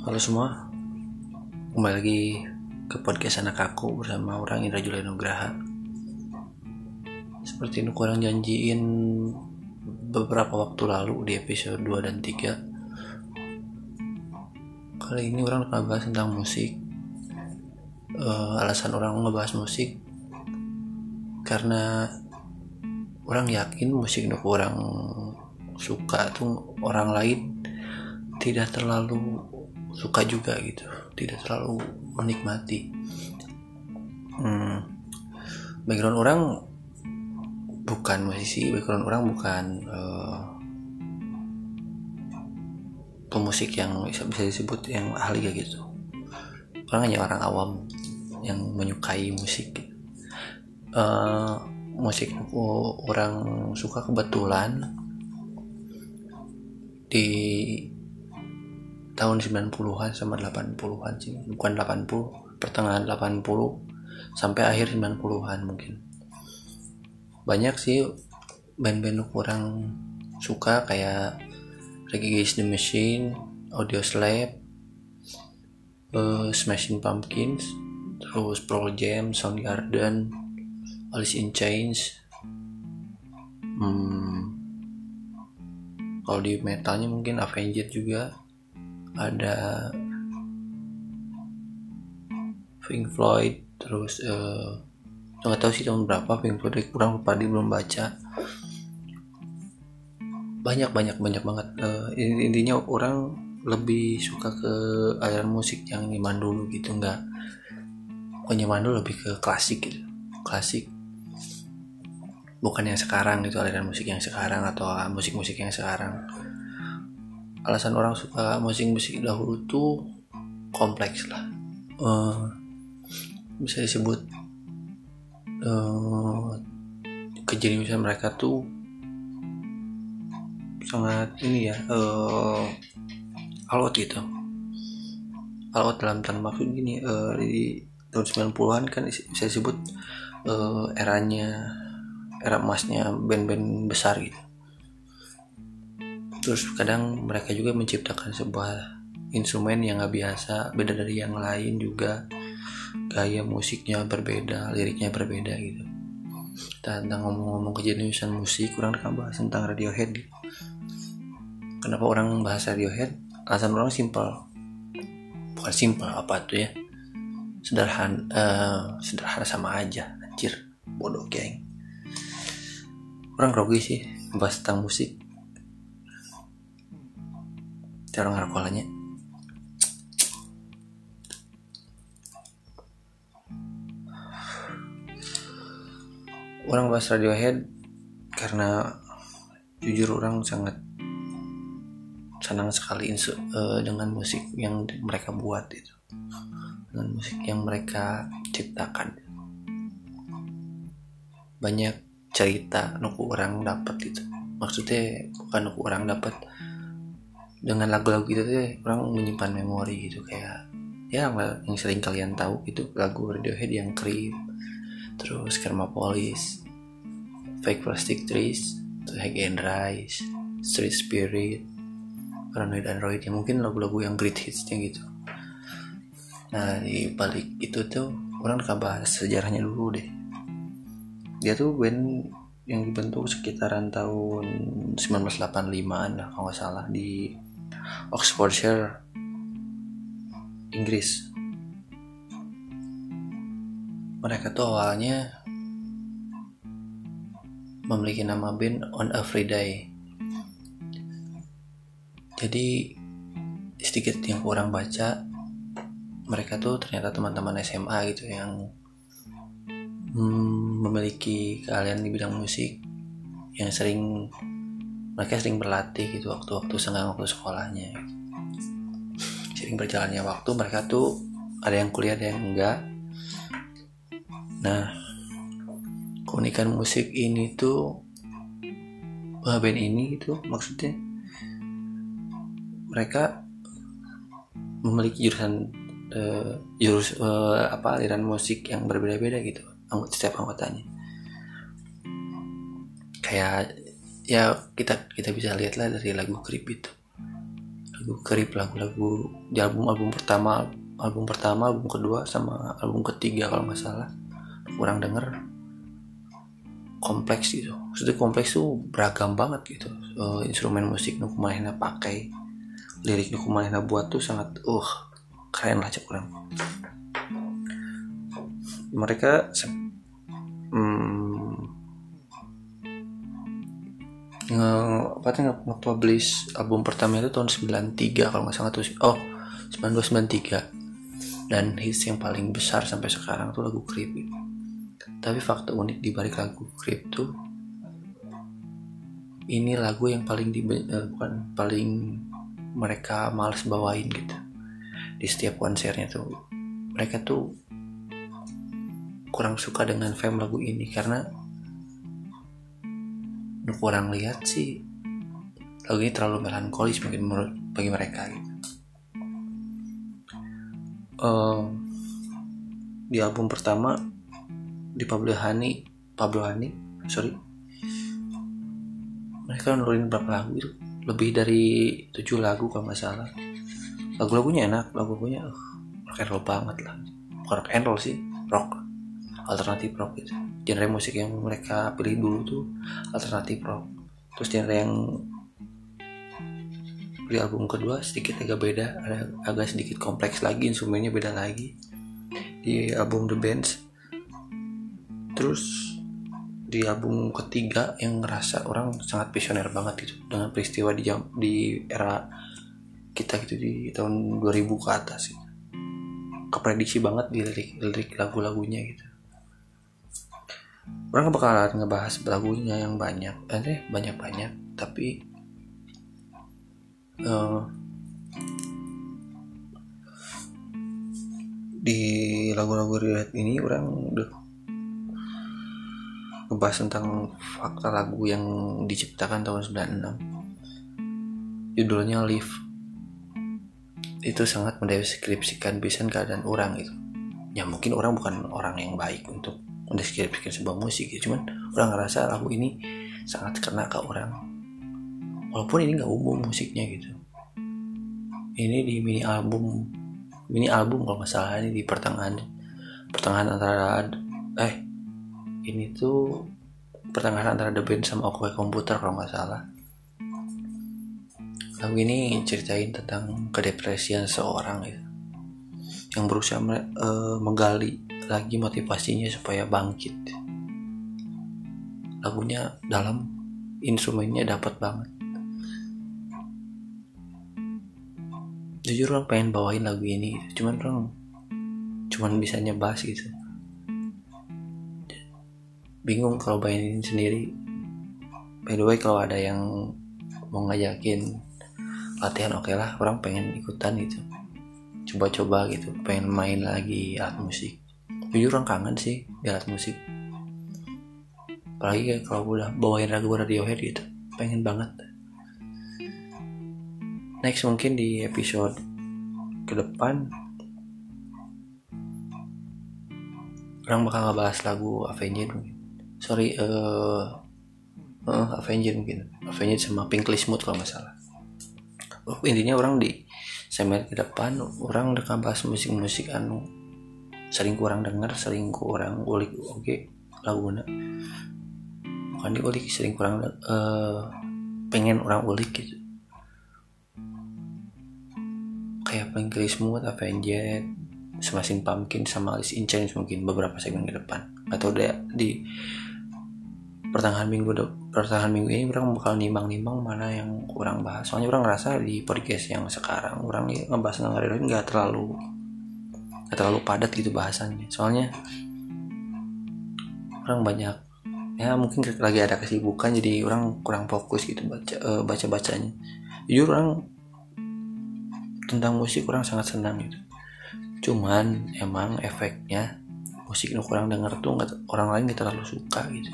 Halo semua, kembali lagi ke podcast anak aku bersama orang Indra Julai Nugraha. Seperti yang kurang janjiin beberapa waktu lalu di episode 2 dan 3 Kali ini orang akan bahas tentang musik uh, Alasan orang ngebahas musik Karena orang yakin musik yang orang suka tuh orang lain tidak terlalu suka juga gitu. Tidak terlalu menikmati. Hmm, background orang bukan musisi background orang bukan uh, pemusik yang bisa, bisa disebut yang ahli kayak gitu. Orang hanya orang awam yang menyukai musik. Uh, musik orang suka kebetulan di tahun 90-an sama 80-an sih. Bukan 80 pertengahan 80 sampai akhir 90-an mungkin. Banyak sih band-band kurang suka kayak Reggae the Machine, Audio Slave, uh, Smashing Pumpkins, terus Pearl Jam, Soundgarden, Alice in Chains. Hmm, kalau di metalnya mungkin Avenged juga ada Pink Floyd terus uh, nggak tahu sih tahun berapa Pink Floyd kurang lupa dia belum baca. Banyak banyak banyak banget. Uh, intinya orang lebih suka ke aliran musik yang nyaman dulu gitu nggak kok nyaman dulu lebih ke klasik gitu. Klasik. Bukan yang sekarang gitu aliran musik yang sekarang atau musik-musik yang sekarang alasan orang suka musik-musik dahulu tuh kompleks lah. Uh, bisa disebut uh, kejeniusan mereka tuh sangat ini ya uh, alot gitu. Alot dalam tanda maksud gini uh, di tahun 90-an kan bisa disebut uh, eranya era emasnya band-band besar gitu terus kadang mereka juga menciptakan sebuah instrumen yang gak biasa beda dari yang lain juga. Gaya musiknya berbeda liriknya berbeda gitu. Tentang ngomong-ngomong kejeniusan musik kurang akan bahas tentang Radiohead gitu. kenapa orang bahas Radiohead? Alasan orang simpel. Bukan simpel apa tuh ya? Sederhana uh, sederhana sama aja anjir. Bodoh geng. Orang grogi sih bahas tentang musik cara ngarakolanya orang bahas Radiohead karena jujur orang sangat senang sekali uh, dengan musik yang mereka buat itu. Dengan musik yang mereka ciptakan. Banyak cerita nuku orang dapat itu. Maksudnya bukan nuku orang dapat dengan lagu-lagu itu tuh orang menyimpan memori gitu kayak ya yang sering kalian tahu itu lagu Radiohead yang Creep terus Kermapolis Fake Plastic Trees Hag and Rise Street Spirit Paranoid Android yang mungkin lagu-lagu yang great hitsnya gitu. Nah di balik itu tuh orang akan bahas sejarahnya dulu deh. Dia tuh band yang dibentuk sekitaran tahun 1985an lah kalau nggak salah di Oxfordshire, Inggris. Mereka tuh awalnya memiliki nama band On a Free. Jadi sedikit yang kurang baca, mereka tuh ternyata teman-teman SMA gitu yang hmm, memiliki keahlian di bidang musik yang sering mereka sering berlatih gitu waktu-waktu senggang waktu sekolahnya. Sering berjalannya waktu mereka tuh ada yang kuliah ada yang enggak. Nah keunikan musik ini tuh band ini itu maksudnya mereka memiliki jurusan uh, jurus uh, apa aliran musik yang berbeda-beda gitu setiap anggotanya. Kayak ya kita kita bisa lihat lah dari lagu Creep itu. Lagu kerip lagu-lagu di album album pertama album pertama album kedua sama album ketiga kalau nggak salah. Kurang denger. Kompleks gitu. Maksudnya kompleks tuh beragam banget gitu. Uh, instrumen musik nu kumanehna pakai lirik nu kumanehna buat tuh sangat uh keren lah cek mereka hmm, nge tuh nge-publish album pertama itu tahun 93 kalau nggak salah tuh. Oh 1993 dan hits yang paling besar sampai sekarang tuh lagu Creep. Tapi fakta unik di balik lagu Creep tuh ini lagu yang paling di uh, bukan paling mereka males bawain gitu. Di setiap konsernya tuh. Mereka tuh kurang suka dengan fame lagu ini karena kurang lihat sih. Lagu ini terlalu melankolis mungkin menurut bagi mereka gitu. Uh, di album pertama di Pablo Hani Pablo Hani sorry. Mereka nurunin berapa lagu itu? Lebih dari tujuh lagu kalau nggak salah. Lagu-lagunya enak lagu-lagunya uh, rock and roll banget lah. Bukan rock and roll sih rock alternatif rock gitu. Genre musik yang mereka pilih dulu tuh alternatif rock. Terus genre yang di album kedua sedikit agak beda agak sedikit kompleks lagi instrumennya beda lagi di album The Bands. Terus di album ketiga yang ngerasa orang sangat visioner banget gitu dengan peristiwa di jam di era kita gitu di tahun 2000 ke atas gitu. keprediksi banget di lirik lirik lagu-lagunya gitu orang bakalan ngebahas lagunya yang banyak eh banyak banyak tapi uh, di lagu-lagu relate ini orang udah ngebahas tentang fakta lagu yang diciptakan tahun 96 judulnya Live. Itu sangat mendeskripsikan bisa keadaan orang itu ya mungkin orang bukan orang yang baik untuk mendeskripsikan sebuah musik gitu cuman orang ngerasa lagu ini sangat kena ke orang. Walaupun ini nggak umum musiknya gitu. Ini di mini album mini album kalau nggak salah ini di pertengahan pertengahan antara eh ini tuh pertengahan antara The Band sama Okoe Komputer kalau nggak salah. Lagu ini ceritain tentang kedepresian seorang ya yang berusaha uh, menggali lagi motivasinya supaya bangkit. Lagunya dalam instrumennya dapat banget. Jujur orang pengen bawain lagu ini cuman orang cuman bisa nyebas gitu. Bingung kalau mainin sendiri. By the way kalau ada yang mau ngajakin latihan oke okay lah orang pengen ikutan gitu. Coba-coba gitu pengen main lagi alat musik jujur orang kangen sih di alat musik. Apalagi kayak kalau udah bawain lagu Radiohead gitu. Pengen banget. Next mungkin di episode ke depan orang bakal ngebahas lagu Avenged mungkin. Sorry uh, uh, Avenger mungkin. Avenger sama Pink Mood kalau nggak salah. Oh, intinya orang di segmen ke depan orang udah bahas musik-musik anu sering kurang dengar sering kurang ulik oke okay, laguna bukan diulik sering kurang uh, pengen orang ulik gitu. Kayak Pink Mood Avenger Smashing Pumpkin sama Alice in Chains mungkin beberapa segmen ke depan. Atau deh di pertengahan minggu pertengahan minggu ini orang bakal nimbang-nimbang mana yang kurang bahas. Soalnya orang ngerasa di podcast yang sekarang orang ngebahas tentang nggak terlalu nggak terlalu padat gitu bahasannya. Soalnya orang banyak ya mungkin lagi ada kesibukan jadi orang kurang fokus gitu baca uh, baca bacanya jujur orang tentang musik orang sangat senang gitu. Cuman emang efeknya musik yang kurang denger tuh nggak orang lain gak terlalu suka gitu.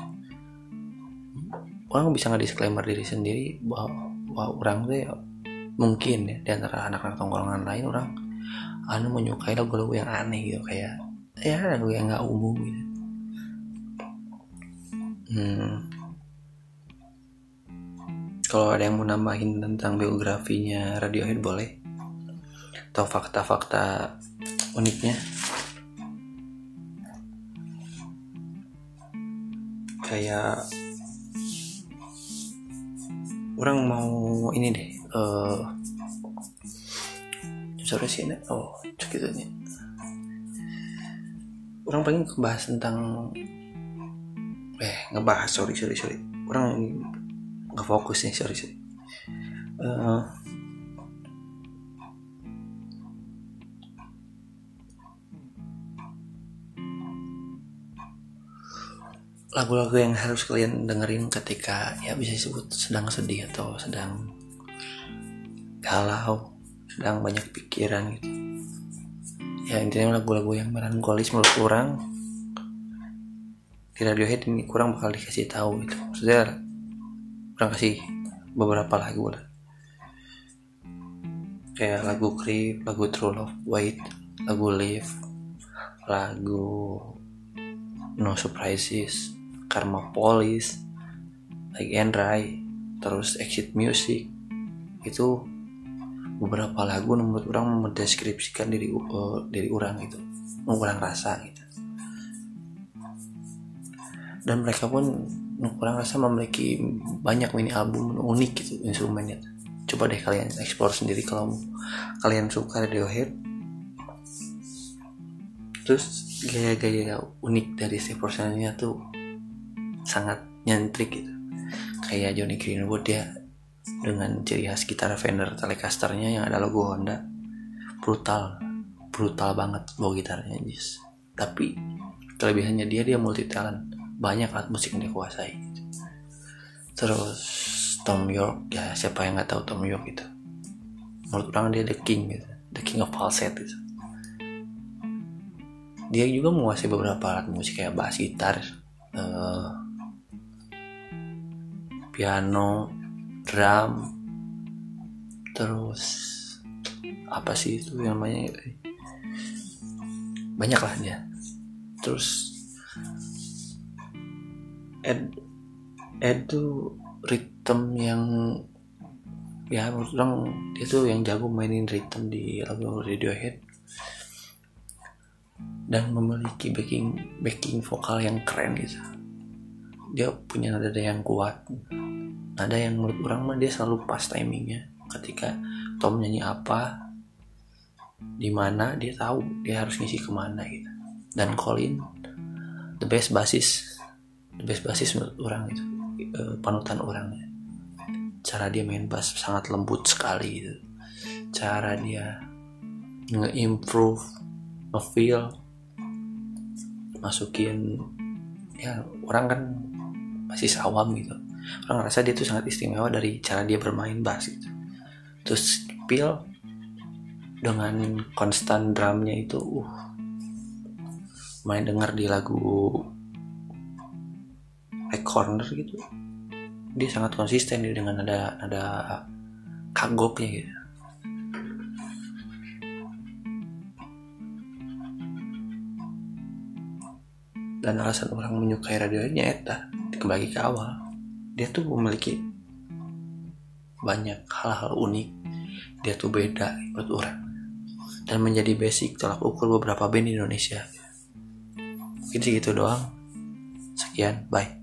Orang bisa nggak disclaimer diri sendiri bahwa, bahwa orang tuh ya, mungkin ya di antara anak-anak tongkrongan lain orang anu menyukai lagu-lagu yang aneh gitu kayak ya lagu yang nggak umum gitu. Hmm. kalau ada yang mau nambahin tentang biografinya Radiohead boleh. Atau fakta-fakta uniknya. Kayak orang mau ini deh uh, sorry sih oh cek nih orang pengen ngebahas tentang eh ngebahas sorry sorry sorry. Orang nggak fokus nih sorry sorry. Uh, lagu-lagu yang harus kalian dengerin ketika ya bisa disebut sedang sedih atau sedang galau sedang banyak pikiran gitu. Ya intinya lagu-lagu yang melankolis menurut kurang di Radiohead ini kurang bakal dikasih tahu gitu. Maksudnya kurang kasih beberapa lagu lah. Kayak lagu Creep, lagu True Love Wait, lagu Live, lagu No Surprises, Karma Police, Like and Rai, terus Exit Music. Itu beberapa lagu menurut orang mendeskripsikan diri uh, diri orang itu orang rasa gitu. Dan mereka pun orang rasa memiliki banyak mini album unik gitu instrumennya. Coba deh kalian explore sendiri kalau kalian suka Radiohead. Terus gaya-gaya unik dari si personalnya tuh sangat nyentrik gitu. Kayak Johnny Greenwood dia dengan ciri khas gitar Fender Telecasternya yang ada logo Honda. Brutal brutal banget bawa gitarnya just tapi kelebihannya dia dia multi talent banyak alat musik yang dia kuasai. Terus Tom York ya siapa yang nggak tahu Tom York itu menurut orang dia the king gitu the king of falsetto gitu. Dia juga menguasai beberapa alat musik kayak bass gitar uh, piano drum terus apa sih itu yang namanya? Banyak lah dia. Terus Ed Ed tuh ritme yang ya menurut orang dia tuh yang jago mainin ritme di lagu Radiohead. Dan memiliki backing backing vokal yang keren gitu. Dia punya nada yang kuat ada yang menurut orang mah dia selalu pas timingnya. Ketika Tom nyanyi apa di mana dia tahu dia harus ngisi ke mana gitu. Dan Colin the best basis the best basis menurut orang itu e, panutan orangnya cara dia main bass sangat lembut sekali gitu. Cara dia nge-improve nge-feel masukin ya orang kan masih sawam gitu orang ngerasa dia tuh sangat istimewa dari cara dia bermain bass gitu. Terus feel dengan konstan drumnya itu uh main dengar di lagu Red Corner gitu. Dia sangat konsisten dia dengan ada ada kagoknya gitu. Dan alasan orang menyukai radionya eta kembali ke awal dia tuh memiliki banyak hal-hal unik. Dia tuh beda menurut orang. Dan menjadi basic tolak ukur beberapa band di Indonesia. Mungkin segitu doang. Sekian bye